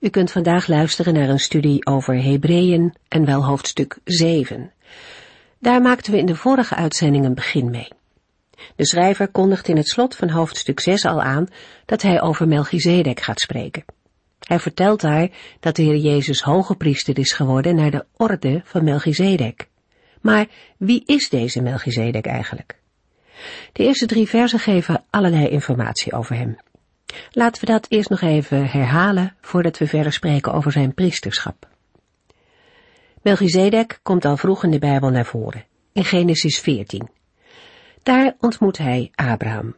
U kunt vandaag luisteren naar een studie over Hebreeën en wel hoofdstuk 7. Daar maakten we in de vorige uitzending een begin mee. De schrijver kondigt in het slot van hoofdstuk 6 al aan dat hij over Melchizedek gaat spreken. Hij vertelt daar dat de Heer Jezus hoge priester is geworden naar de orde van Melchizedek. Maar wie is deze Melchizedek eigenlijk? De eerste drie versen geven allerlei informatie over hem. Laten we dat eerst nog even herhalen voordat we verder spreken over zijn priesterschap. Melchizedek komt al vroeg in de Bijbel naar voren, in Genesis 14. Daar ontmoet hij Abraham.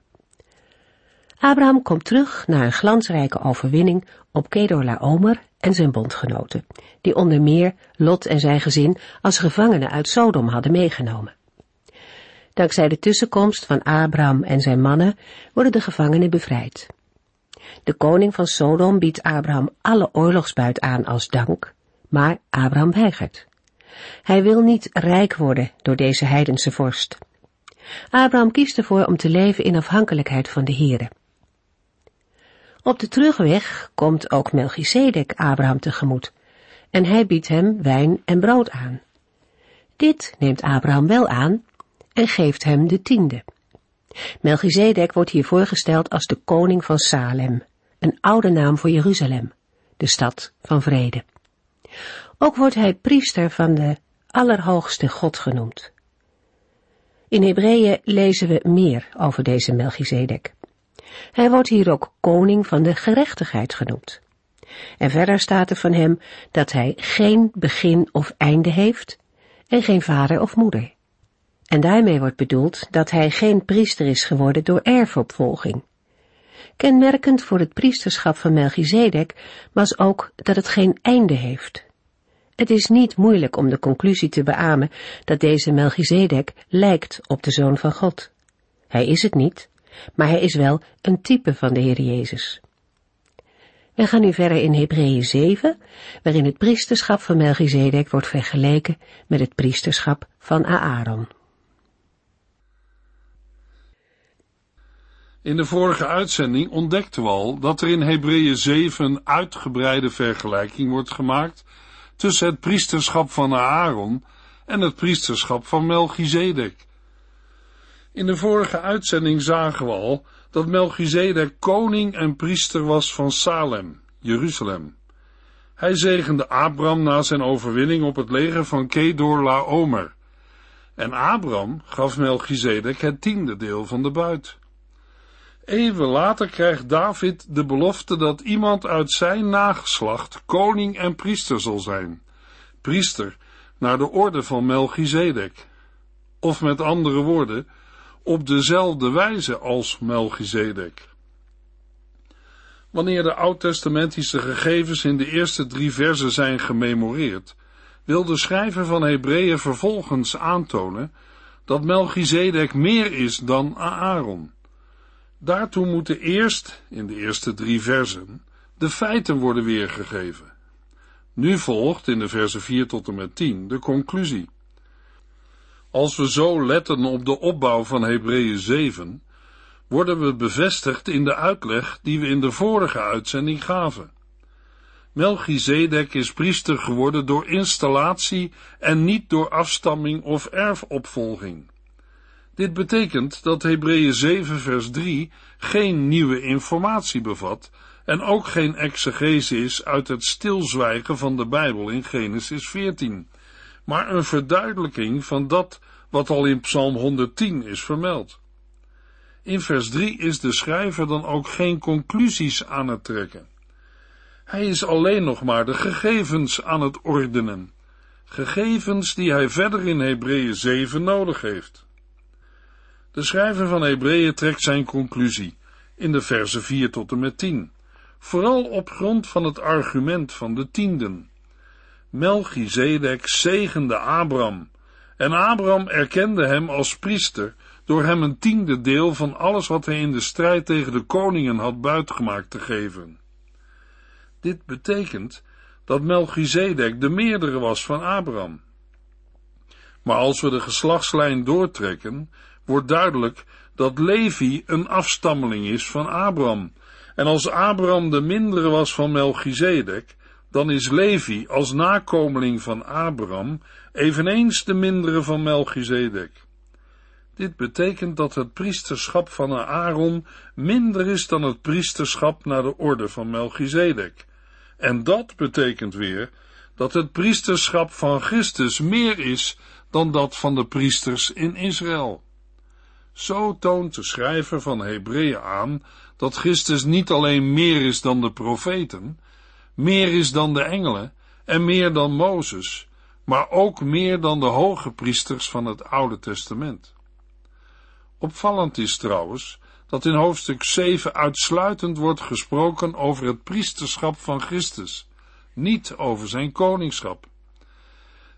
Abraham komt terug na een glansrijke overwinning op Kedorlaomer en zijn bondgenoten, die onder meer Lot en zijn gezin als gevangenen uit Sodom hadden meegenomen. Dankzij de tussenkomst van Abraham en zijn mannen worden de gevangenen bevrijd. De koning van Sodom biedt Abraham alle oorlogsbuit aan als dank, maar Abraham weigert. Hij wil niet rijk worden door deze heidense vorst. Abraham kiest ervoor om te leven in afhankelijkheid van de Here. Op de terugweg komt ook Melchizedek Abraham tegemoet en hij biedt hem wijn en brood aan. Dit neemt Abraham wel aan en geeft hem de tiende. Melchizedek wordt hier voorgesteld als de koning van Salem, een oude naam voor Jeruzalem, de stad van vrede. Ook wordt hij priester van de Allerhoogste God genoemd. In Hebreeën lezen we meer over deze Melchizedek. Hij wordt hier ook koning van de gerechtigheid genoemd. En verder staat er van hem dat hij geen begin of einde heeft en geen vader of moeder. En daarmee wordt bedoeld dat hij geen priester is geworden door erfopvolging. Kenmerkend voor het priesterschap van Melchizedek was ook dat het geen einde heeft. Het is niet moeilijk om de conclusie te beamen dat deze Melchizedek lijkt op de Zoon van God. Hij is het niet, maar hij is wel een type van de Heer Jezus. We gaan nu verder in Hebreeën 7, waarin het priesterschap van Melchizedek wordt vergeleken met het priesterschap van Aaron. In de vorige uitzending ontdekten we al dat er in Hebreeën 7 een uitgebreide vergelijking wordt gemaakt tussen het priesterschap van Aaron en het priesterschap van Melchizedek. In de vorige uitzending zagen we al dat Melchizedek koning en priester was van Salem, Jeruzalem. Hij zegende Abram na zijn overwinning op het leger van Kedor Laomer. En Abram gaf Melchizedek het tiende deel van de buit. Even later krijgt David de belofte dat iemand uit zijn nageslacht koning en priester zal zijn. Priester naar de orde van Melchizedek. Of met andere woorden, op dezelfde wijze als Melchizedek. Wanneer de oud-testamentische gegevens in de eerste drie versen zijn gememoreerd, wil de schrijver van Hebreeën vervolgens aantonen dat Melchizedek meer is dan Aaron. Daartoe moeten eerst, in de eerste drie versen, de feiten worden weergegeven. Nu volgt in de versen 4 tot en met 10 de conclusie. Als we zo letten op de opbouw van Hebreeën 7, worden we bevestigd in de uitleg die we in de vorige uitzending gaven. Melchizedek is priester geworden door installatie en niet door afstamming of erfopvolging. Dit betekent dat Hebreeën 7 vers 3 geen nieuwe informatie bevat en ook geen exegese is uit het stilzwijgen van de Bijbel in Genesis 14, maar een verduidelijking van dat wat al in Psalm 110 is vermeld. In vers 3 is de schrijver dan ook geen conclusies aan het trekken. Hij is alleen nog maar de gegevens aan het ordenen, gegevens die hij verder in Hebreeën 7 nodig heeft. De schrijver van Hebreeën trekt zijn conclusie in de versen 4 tot en met 10, vooral op grond van het argument van de tienden. Melchizedek zegende Abraham en Abraham erkende hem als priester door hem een tiende deel van alles wat hij in de strijd tegen de koningen had buitgemaakt te geven. Dit betekent dat Melchizedek de meerdere was van Abraham. Maar als we de geslachtslijn doortrekken, wordt duidelijk dat Levi een afstammeling is van Abraham. En als Abraham de mindere was van Melchizedek, dan is Levi als nakomeling van Abraham eveneens de mindere van Melchizedek. Dit betekent dat het priesterschap van Aaron minder is dan het priesterschap naar de orde van Melchizedek. En dat betekent weer dat het priesterschap van Christus meer is dan dat van de priesters in Israël. Zo toont de schrijver van Hebreeën aan dat Christus niet alleen meer is dan de profeten, meer is dan de engelen en meer dan Mozes, maar ook meer dan de hoge priesters van het Oude Testament. Opvallend is trouwens dat in hoofdstuk 7 uitsluitend wordt gesproken over het priesterschap van Christus, niet over zijn koningschap.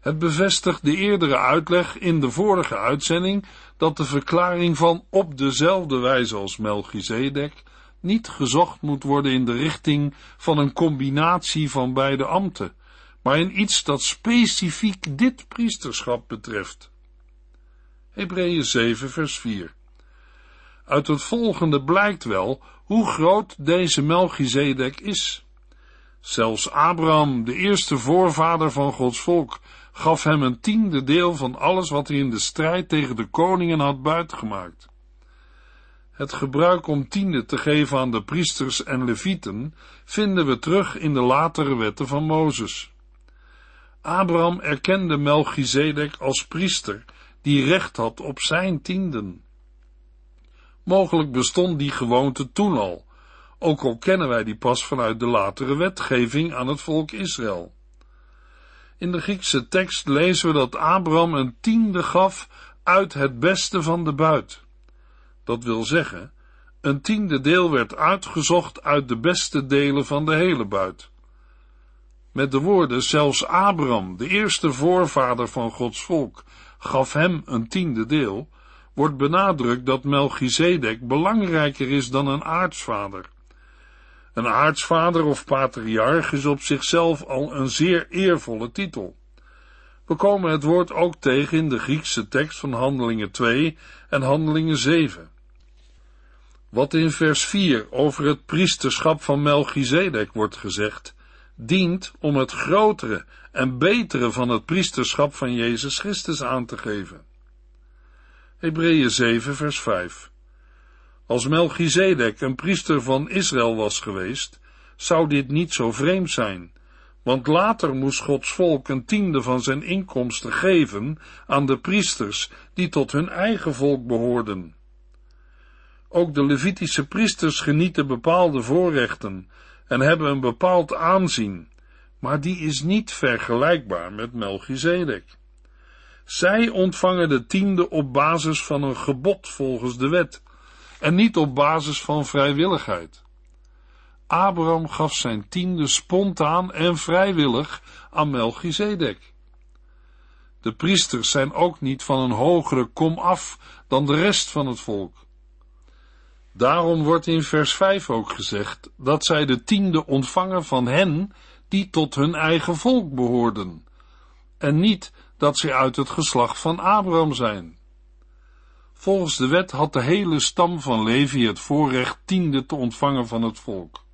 Het bevestigt de eerdere uitleg in de vorige uitzending dat de verklaring van op dezelfde wijze als Melchizedek niet gezocht moet worden in de richting van een combinatie van beide ambten, maar in iets dat specifiek dit priesterschap betreft. Hebreeën 7 vers 4 Uit het volgende blijkt wel hoe groot deze Melchizedek is. Zelfs Abraham, de eerste voorvader van Gods volk, gaf hem een tiende deel van alles wat hij in de strijd tegen de koningen had buitgemaakt. Het gebruik om tiende te geven aan de priesters en levieten vinden we terug in de latere wetten van Mozes. Abraham erkende Melchizedek als priester die recht had op zijn tienden. Mogelijk bestond die gewoonte toen al, ook al kennen wij die pas vanuit de latere wetgeving aan het volk Israël. In de Griekse tekst lezen we dat Abraham een tiende gaf uit het beste van de buit. Dat wil zeggen, een tiende deel werd uitgezocht uit de beste delen van de hele buit. Met de woorden, zelfs Abraham, de eerste voorvader van Gods volk, gaf hem een tiende deel, wordt benadrukt dat Melchizedek belangrijker is dan een aartsvader. Een aartsvader of patriarch is op zichzelf al een zeer eervolle titel. We komen het woord ook tegen in de Griekse tekst van Handelingen 2 en Handelingen 7. Wat in vers 4 over het priesterschap van Melchizedek wordt gezegd, dient om het grotere en betere van het priesterschap van Jezus Christus aan te geven. Hebreeën 7 vers 5 Als Melchizedek een priester van Israël was geweest, zou dit niet zo vreemd zijn, want later moest Gods volk een tiende van zijn inkomsten geven aan de priesters die tot hun eigen volk behoorden. Ook de Levitische priesters genieten bepaalde voorrechten en hebben een bepaald aanzien, maar die is niet vergelijkbaar met Melchizedek. Zij ontvangen de tiende op basis van een gebod volgens de wet en niet op basis van vrijwilligheid. Abraham gaf zijn tiende spontaan en vrijwillig aan Melchizedek. De priesters zijn ook niet van een hogere kom af dan de rest van het volk. Daarom wordt in vers 5 ook gezegd dat zij de tiende ontvangen van hen die tot hun eigen volk behoorden, en niet dat zij uit het geslacht van Abraham zijn. Volgens de wet had de hele stam van Levi het voorrecht tiende te ontvangen van het volk.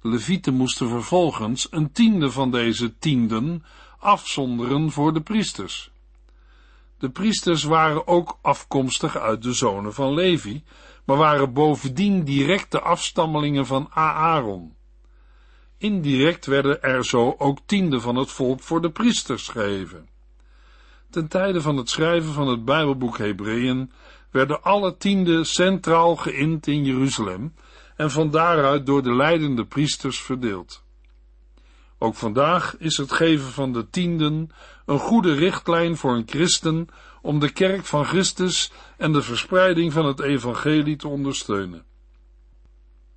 De Levieten moesten vervolgens een tiende van deze tienden afzonderen voor de priesters. De priesters waren ook afkomstig uit de zonen van Levi, maar waren bovendien directe afstammelingen van Aaron. Indirect werden er zo ook tienden van het volk voor de priesters gegeven. Ten tijde van het schrijven van het Bijbelboek Hebreeën werden alle tienden centraal geïnd in Jeruzalem en van daaruit door de leidende priesters verdeeld. Ook vandaag is het geven van de tienden een goede richtlijn voor een christen om de kerk van Christus en de verspreiding van het evangelie te ondersteunen.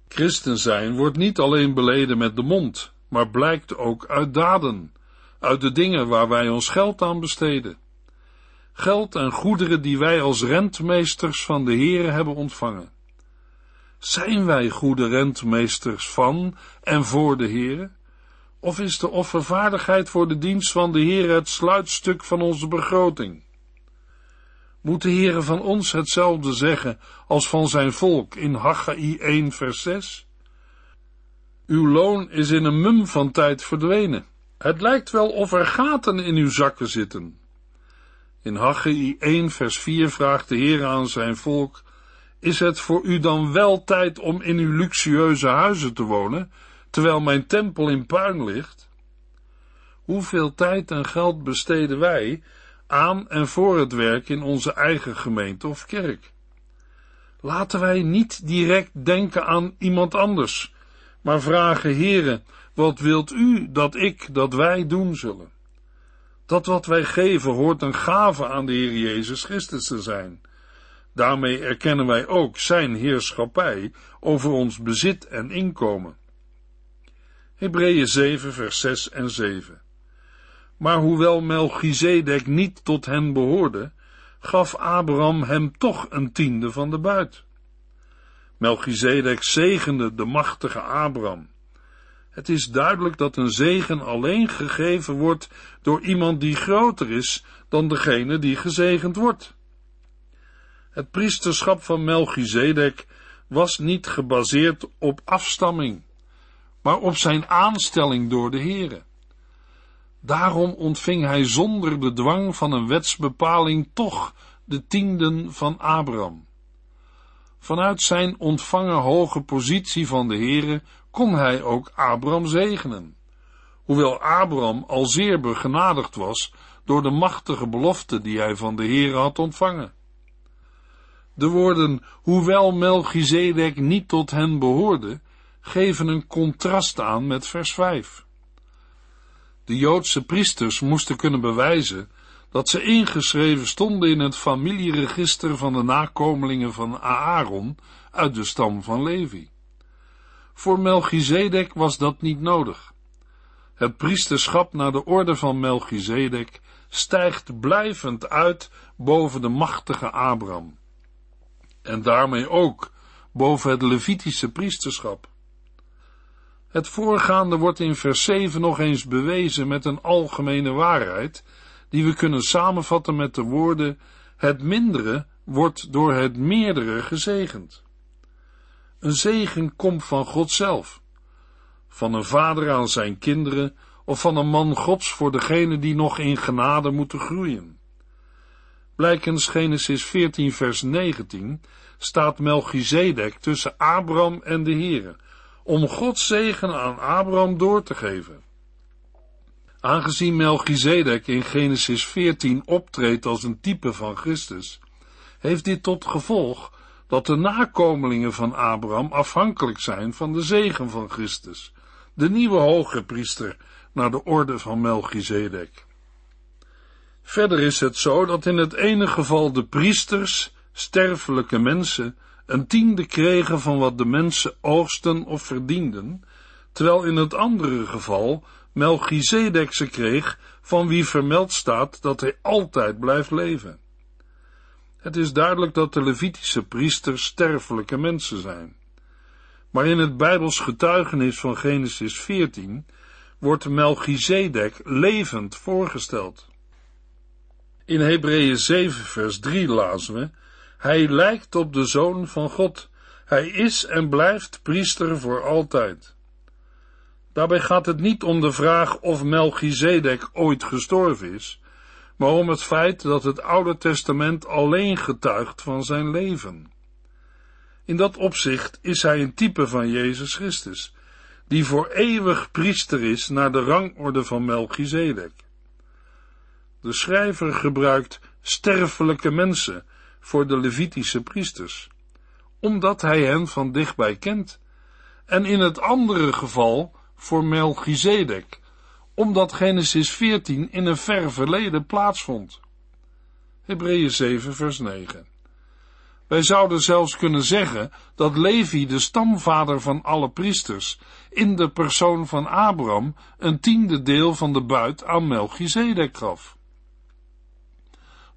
Christen zijn wordt niet alleen beleden met de mond, maar blijkt ook uit daden. uit de dingen waar wij ons geld aan besteden. Geld en goederen die wij als rentmeesters van de Heere hebben ontvangen. Zijn wij goede rentmeesters van en voor de Heere? Of is de offervaardigheid voor de dienst van de Heere het sluitstuk van onze begroting? Moet de Heere van ons hetzelfde zeggen als van zijn volk in Haggai 1 vers 6? Uw loon is in een mum van tijd verdwenen. Het lijkt wel of er gaten in uw zakken zitten. In Haggai 1 vers 4 vraagt de Heer aan zijn volk, is het voor u dan wel tijd om in uw luxueuze huizen te wonen, terwijl mijn tempel in puin ligt? Hoeveel tijd en geld besteden wij aan en voor het werk in onze eigen gemeente of kerk? Laten wij niet direct denken aan iemand anders, maar vragen, heren, wat wilt u dat ik, dat wij doen zullen? Dat wat wij geven hoort een gave aan de Heer Jezus Christus te zijn. Daarmee erkennen wij ook zijn heerschappij over ons bezit en inkomen. Hebreeën 7 vers 6 en 7 Maar hoewel Melchizedek niet tot hen behoorde, gaf Abraham hem toch een tiende van de buit. Melchizedek zegende de machtige Abraham. Het is duidelijk dat een zegen alleen gegeven wordt door iemand die groter is dan degene die gezegend wordt. Het priesterschap van Melchizedek was niet gebaseerd op afstamming, maar op zijn aanstelling door de Heere. Daarom ontving hij zonder de dwang van een wetsbepaling toch de tienden van Abraham. Vanuit zijn ontvangen hoge positie van de Heere kon hij ook Abraham zegenen. Hoewel Abraham al zeer begenadigd was door de machtige belofte die hij van de Heere had ontvangen. De woorden, hoewel Melchizedek niet tot hen behoorde, geven een contrast aan met vers 5. De Joodse priesters moesten kunnen bewijzen dat ze ingeschreven stonden in het familieregister van de nakomelingen van Aaron uit de stam van Levi. Voor Melchizedek was dat niet nodig. Het priesterschap naar de orde van Melchizedek stijgt blijvend uit boven de machtige Abraham. En daarmee ook boven het Levitische priesterschap. Het voorgaande wordt in vers 7 nog eens bewezen met een algemene waarheid die we kunnen samenvatten met de woorden: het mindere wordt door het meerdere gezegend. Een zegen komt van God zelf, van een vader aan zijn kinderen of van een man Gods voor degene die nog in genade moeten groeien. Blijkens Genesis 14 vers 19 staat Melchizedek tussen Abraham en de Here, om Gods zegen aan Abraham door te geven. Aangezien Melchizedek in Genesis 14 optreedt als een type van Christus, heeft dit tot gevolg dat de nakomelingen van Abraham afhankelijk zijn van de zegen van Christus, de nieuwe hoge priester naar de orde van Melchizedek. Verder is het zo dat in het ene geval de priesters, sterfelijke mensen, een tiende kregen van wat de mensen oogsten of verdienden, terwijl in het andere geval Melchizedek ze kreeg van wie vermeld staat dat hij altijd blijft leven. Het is duidelijk dat de Levitische priesters sterfelijke mensen zijn. Maar in het Bijbels getuigenis van Genesis 14 wordt Melchizedek levend voorgesteld. In Hebreeën 7 vers 3 lazen we, Hij lijkt op de Zoon van God. Hij is en blijft priester voor altijd. Daarbij gaat het niet om de vraag of Melchizedek ooit gestorven is, maar om het feit dat het Oude Testament alleen getuigt van zijn leven. In dat opzicht is hij een type van Jezus Christus, die voor eeuwig priester is naar de rangorde van Melchizedek. De schrijver gebruikt sterfelijke mensen voor de Levitische priesters, omdat hij hen van dichtbij kent, en in het andere geval voor Melchizedek, omdat Genesis 14 in een ver verleden plaatsvond. Hebreeën 7 vers 9. Wij zouden zelfs kunnen zeggen dat Levi, de stamvader van alle priesters, in de persoon van Abraham een tiende deel van de buit aan Melchizedek gaf.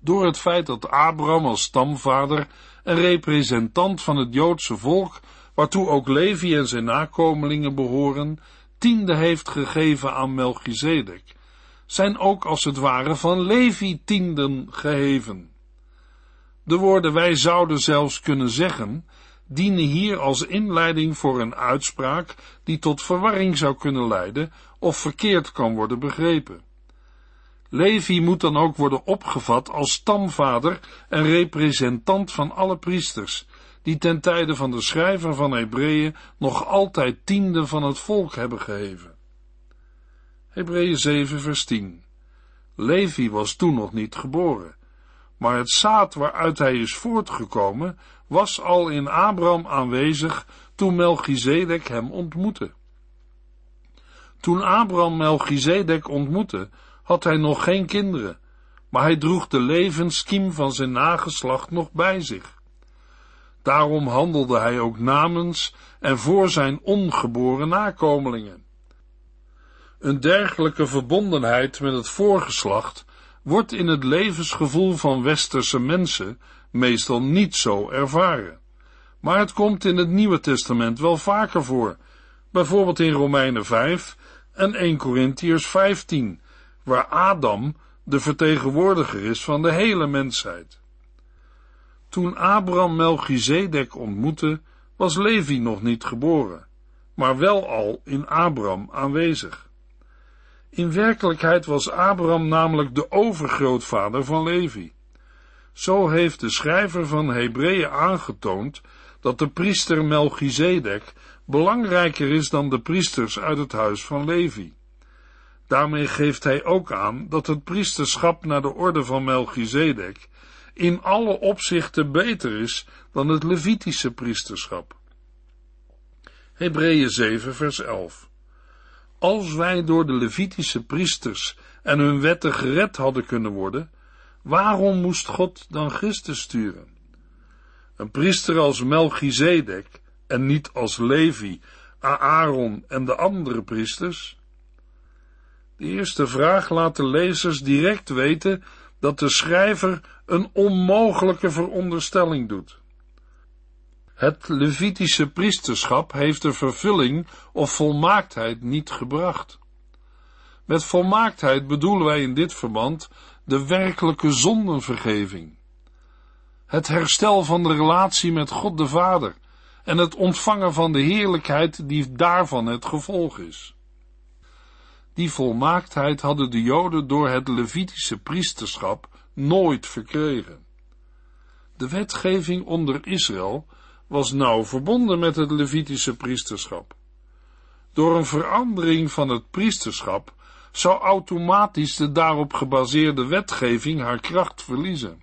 Door het feit dat Abraham als stamvader een representant van het Joodse volk, waartoe ook Levi en zijn nakomelingen behoren, tiende heeft gegeven aan Melchizedek, zijn ook als het ware van Levi tienden geheven. De woorden wij zouden zelfs kunnen zeggen, dienen hier als inleiding voor een uitspraak die tot verwarring zou kunnen leiden of verkeerd kan worden begrepen. Levi moet dan ook worden opgevat als stamvader en representant van alle priesters, die ten tijde van de schrijver van Hebreeën nog altijd tienden van het volk hebben geheven. Hebreeën 7 vers 10 Levi was toen nog niet geboren, maar het zaad waaruit hij is voortgekomen was al in Abraham aanwezig toen Melchizedek hem ontmoette. Toen Abraham Melchizedek ontmoette, had hij nog geen kinderen, maar hij droeg de levenskiem van zijn nageslacht nog bij zich. Daarom handelde hij ook namens en voor zijn ongeboren nakomelingen. Een dergelijke verbondenheid met het voorgeslacht wordt in het levensgevoel van westerse mensen meestal niet zo ervaren. Maar het komt in het Nieuwe Testament wel vaker voor, bijvoorbeeld in Romeinen 5 en 1 Corinthiërs 15, waar Adam de vertegenwoordiger is van de hele mensheid. Toen Abraham Melchizedek ontmoette, was Levi nog niet geboren, maar wel al in Abraham aanwezig. In werkelijkheid was Abraham namelijk de overgrootvader van Levi. Zo heeft de schrijver van Hebreeën aangetoond dat de priester Melchizedek belangrijker is dan de priesters uit het huis van Levi. Daarmee geeft hij ook aan dat het priesterschap naar de orde van Melchizedek in alle opzichten beter is dan het Levitische priesterschap. Hebreeën 7 vers 11 Als wij door de Levitische priesters en hun wetten gered hadden kunnen worden, waarom moest God dan Christus sturen? Een priester als Melchizedek en niet als Levi, Aaron en de andere priesters? De eerste vraag laat de lezers direct weten dat de schrijver een onmogelijke veronderstelling doet. Het Levitische priesterschap heeft de vervulling of volmaaktheid niet gebracht. Met volmaaktheid bedoelen wij in dit verband de werkelijke zondenvergeving, het herstel van de relatie met God de Vader en het ontvangen van de heerlijkheid die daarvan het gevolg is. Die volmaaktheid hadden de Joden door het Levitische priesterschap nooit verkregen. De wetgeving onder Israël was nauw verbonden met het Levitische priesterschap. Door een verandering van het priesterschap zou automatisch de daarop gebaseerde wetgeving haar kracht verliezen.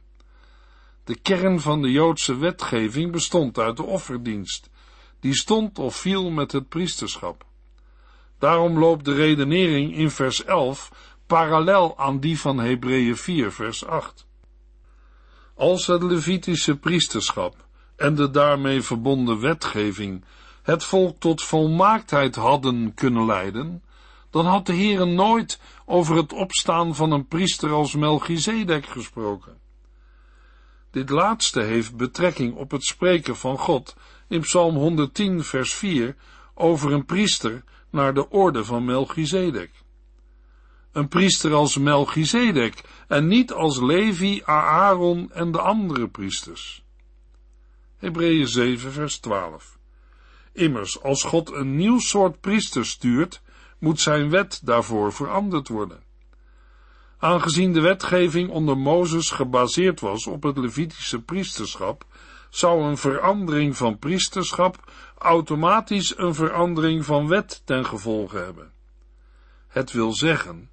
De kern van de Joodse wetgeving bestond uit de offerdienst, die stond of viel met het priesterschap. Daarom loopt de redenering in vers 11 parallel aan die van Hebreeën 4 vers 8. Als het Levitische priesterschap en de daarmee verbonden wetgeving het volk tot volmaaktheid hadden kunnen leiden, dan had de Heere nooit over het opstaan van een priester als Melchizedek gesproken. Dit laatste heeft betrekking op het spreken van God in Psalm 110 vers 4 over een priester naar de orde van Melchizedek. Een priester als Melchizedek en niet als Levi, Aaron en de andere priesters. Hebreeën 7 vers 12 Immers, als God een nieuw soort priester stuurt, moet zijn wet daarvoor veranderd worden. Aangezien de wetgeving onder Mozes gebaseerd was op het Levitische priesterschap, zou een verandering van priesterschap automatisch een verandering van wet ten gevolge hebben. Het wil zeggen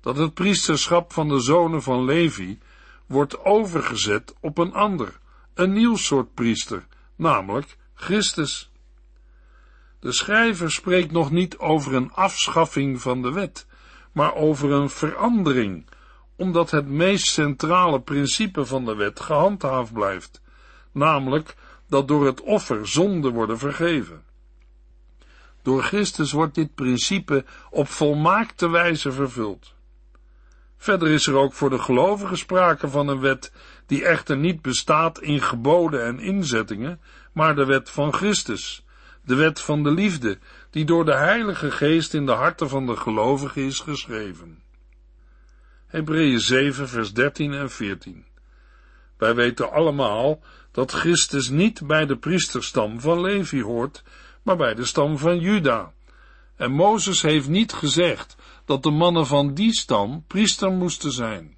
dat het priesterschap van de zonen van Levi wordt overgezet op een ander, een nieuw soort priester, namelijk Christus. De schrijver spreekt nog niet over een afschaffing van de wet, maar over een verandering, omdat het meest centrale principe van de wet gehandhaafd blijft, namelijk dat door het offer zonden worden vergeven. Door Christus wordt dit principe op volmaakte wijze vervuld. Verder is er ook voor de gelovigen sprake van een wet die echter niet bestaat in geboden en inzettingen, maar de wet van Christus, de wet van de liefde, die door de Heilige Geest in de harten van de gelovigen is geschreven. Hebreeën 7 vers 13 en 14 Wij weten allemaal dat Christus niet bij de priesterstam van Levi hoort, maar bij de stam van Juda. En Mozes heeft niet gezegd dat de mannen van die stam priester moesten zijn.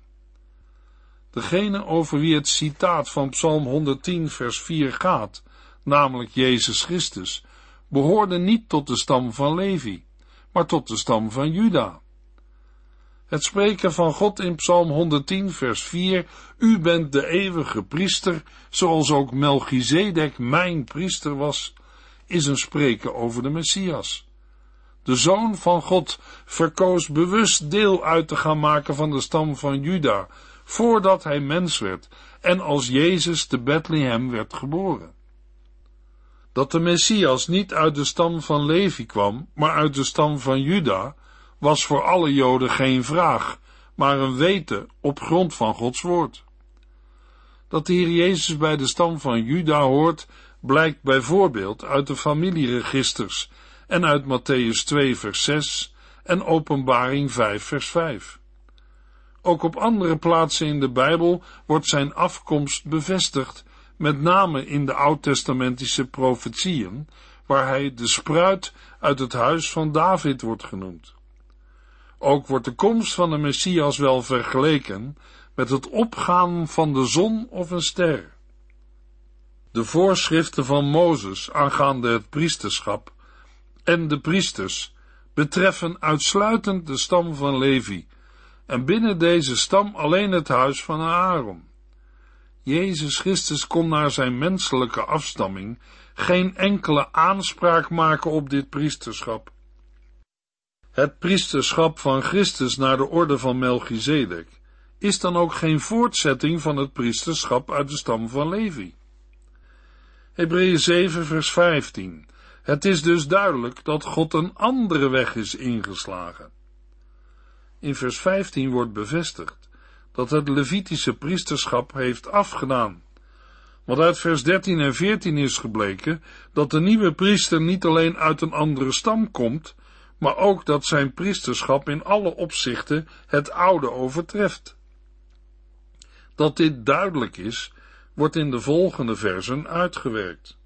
Degene over wie het citaat van Psalm 110 vers 4 gaat, namelijk Jezus Christus, behoorde niet tot de stam van Levi, maar tot de stam van Juda. Het spreken van God in Psalm 110 vers 4, U bent de eeuwige priester, zoals ook Melchizedek mijn priester was, is een spreken over de Messias. De Zoon van God verkoos bewust deel uit te gaan maken van de stam van Juda, voordat hij mens werd en als Jezus te Bethlehem werd geboren. Dat de Messias niet uit de stam van Levi kwam, maar uit de stam van Juda, was voor alle Joden geen vraag, maar een weten op grond van Gods woord. Dat de Heer Jezus bij de stam van Juda hoort, blijkt bijvoorbeeld uit de familieregisters en uit Matthäus 2 vers 6 en Openbaring 5 vers 5. Ook op andere plaatsen in de Bijbel wordt zijn afkomst bevestigd, met name in de oud-testamentische profetieën, waar hij de spruit uit het huis van David wordt genoemd. Ook wordt de komst van de Messias wel vergeleken met het opgaan van de zon of een ster. De voorschriften van Mozes aangaande het priesterschap en de priesters betreffen uitsluitend de stam van Levi en binnen deze stam alleen het huis van Aaron. Jezus Christus kon naar zijn menselijke afstamming geen enkele aanspraak maken op dit priesterschap. Het priesterschap van Christus naar de orde van Melchizedek is dan ook geen voortzetting van het priesterschap uit de stam van Levi. Hebreeën 7 vers 15 het is dus duidelijk dat God een andere weg is ingeslagen. In vers 15 wordt bevestigd dat het Levitische priesterschap heeft afgedaan. Want uit vers 13 en 14 is gebleken dat de nieuwe priester niet alleen uit een andere stam komt, maar ook dat zijn priesterschap in alle opzichten het oude overtreft. Dat dit duidelijk is, wordt in de volgende versen uitgewerkt.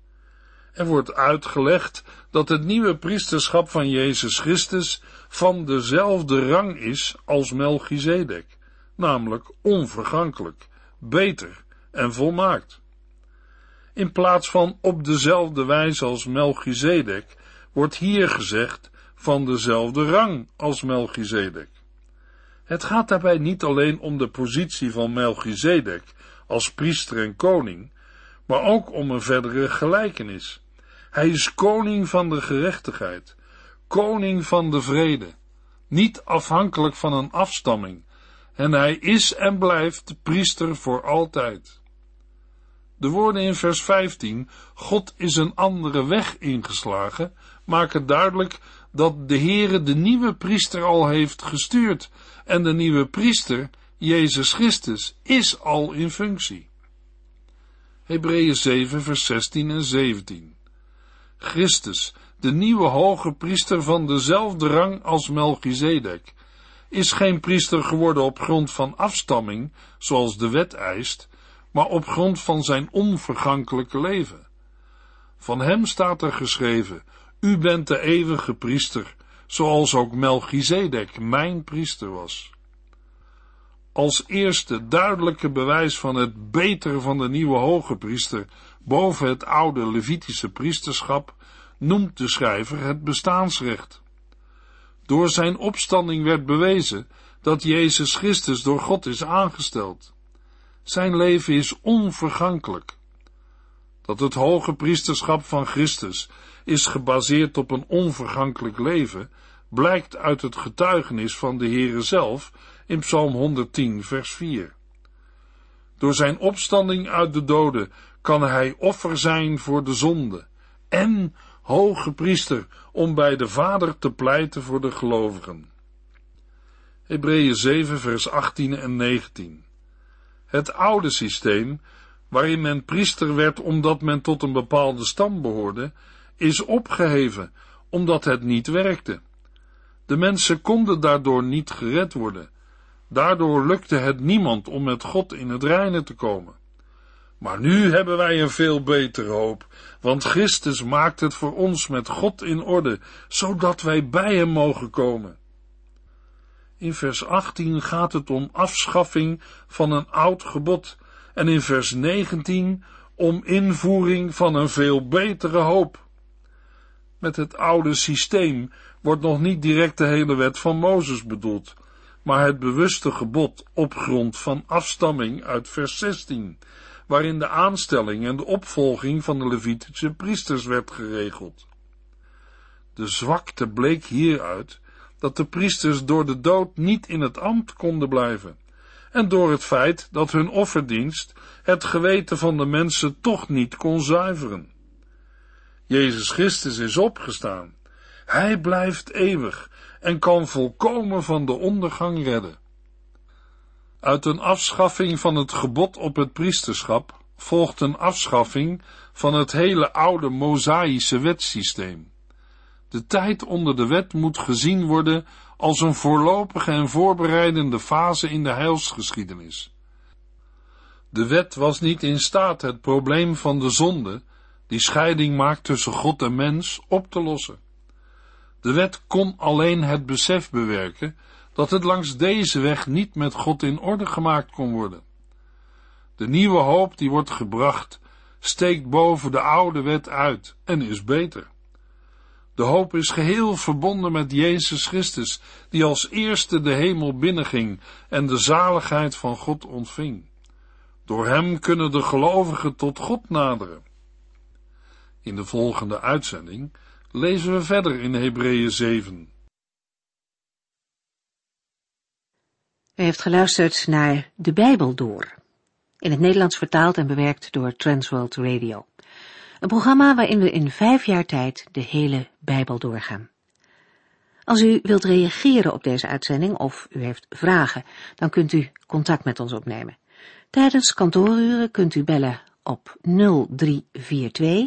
Er wordt uitgelegd dat het nieuwe priesterschap van Jezus Christus van dezelfde rang is als Melchizedek, namelijk onvergankelijk, beter en volmaakt. In plaats van op dezelfde wijze als Melchizedek wordt hier gezegd van dezelfde rang als Melchizedek. Het gaat daarbij niet alleen om de positie van Melchizedek als priester en koning, maar ook om een verdere gelijkenis. Hij is koning van de gerechtigheid, koning van de vrede, niet afhankelijk van een afstamming, en hij is en blijft priester voor altijd. De woorden in vers 15, God is een andere weg ingeslagen, maken duidelijk dat de Heere de nieuwe priester al heeft gestuurd, en de nieuwe priester, Jezus Christus, is al in functie. Hebreeën 7 vers 16 en 17 Christus, de nieuwe hoge priester van dezelfde rang als Melchizedek, is geen priester geworden op grond van afstamming, zoals de wet eist, maar op grond van zijn onvergankelijke leven. Van hem staat er geschreven, u bent de eeuwige priester, zoals ook Melchizedek mijn priester was. Als eerste duidelijke bewijs van het betere van de nieuwe hoge priester boven het oude Levitische priesterschap noemt de schrijver het bestaansrecht. Door zijn opstanding werd bewezen dat Jezus Christus door God is aangesteld. Zijn leven is onvergankelijk. Dat het hoge priesterschap van Christus is gebaseerd op een onvergankelijk leven, blijkt uit het getuigenis van de Heere zelf in Psalm 110, vers 4. Door zijn opstanding uit de doden kan hij offer zijn voor de zonde en hoge priester om bij de Vader te pleiten voor de gelovigen. Hebreeën 7 vers 18 en 19 Het oude systeem, waarin men priester werd omdat men tot een bepaalde stam behoorde, is opgeheven omdat het niet werkte. De mensen konden daardoor niet gered worden. Daardoor lukte het niemand om met God in het reine te komen. Maar nu hebben wij een veel betere hoop, want Christus maakt het voor ons met God in orde, zodat wij bij hem mogen komen. In vers 18 gaat het om afschaffing van een oud gebod en in vers 19 om invoering van een veel betere hoop. Met het oude systeem wordt nog niet direct de hele wet van Mozes bedoeld, maar het bewuste gebod op grond van afstamming uit vers 16, waarin de aanstelling en de opvolging van de Levitische priesters werd geregeld. De zwakte bleek hieruit dat de priesters door de dood niet in het ambt konden blijven, en door het feit dat hun offerdienst het geweten van de mensen toch niet kon zuiveren. Jezus Christus is opgestaan. Hij blijft eeuwig en kan volkomen van de ondergang redden. Uit een afschaffing van het gebod op het priesterschap volgt een afschaffing van het hele oude Mosaïsche wetsysteem. De tijd onder de wet moet gezien worden als een voorlopige en voorbereidende fase in de heilsgeschiedenis. De wet was niet in staat het probleem van de zonde, die scheiding maakt tussen God en mens, op te lossen. De wet kon alleen het besef bewerken dat het langs deze weg niet met God in orde gemaakt kon worden. De nieuwe hoop die wordt gebracht, steekt boven de oude wet uit en is beter. De hoop is geheel verbonden met Jezus Christus, die als eerste de hemel binnenging en de zaligheid van God ontving. Door hem kunnen de gelovigen tot God naderen. In de volgende uitzending lezen we verder in Hebreeën 7. U heeft geluisterd naar De Bijbel Door, in het Nederlands vertaald en bewerkt door Transworld Radio. Een programma waarin we in vijf jaar tijd de hele Bijbel doorgaan. Als u wilt reageren op deze uitzending of u heeft vragen, dan kunt u contact met ons opnemen. Tijdens kantooruren kunt u bellen op 0342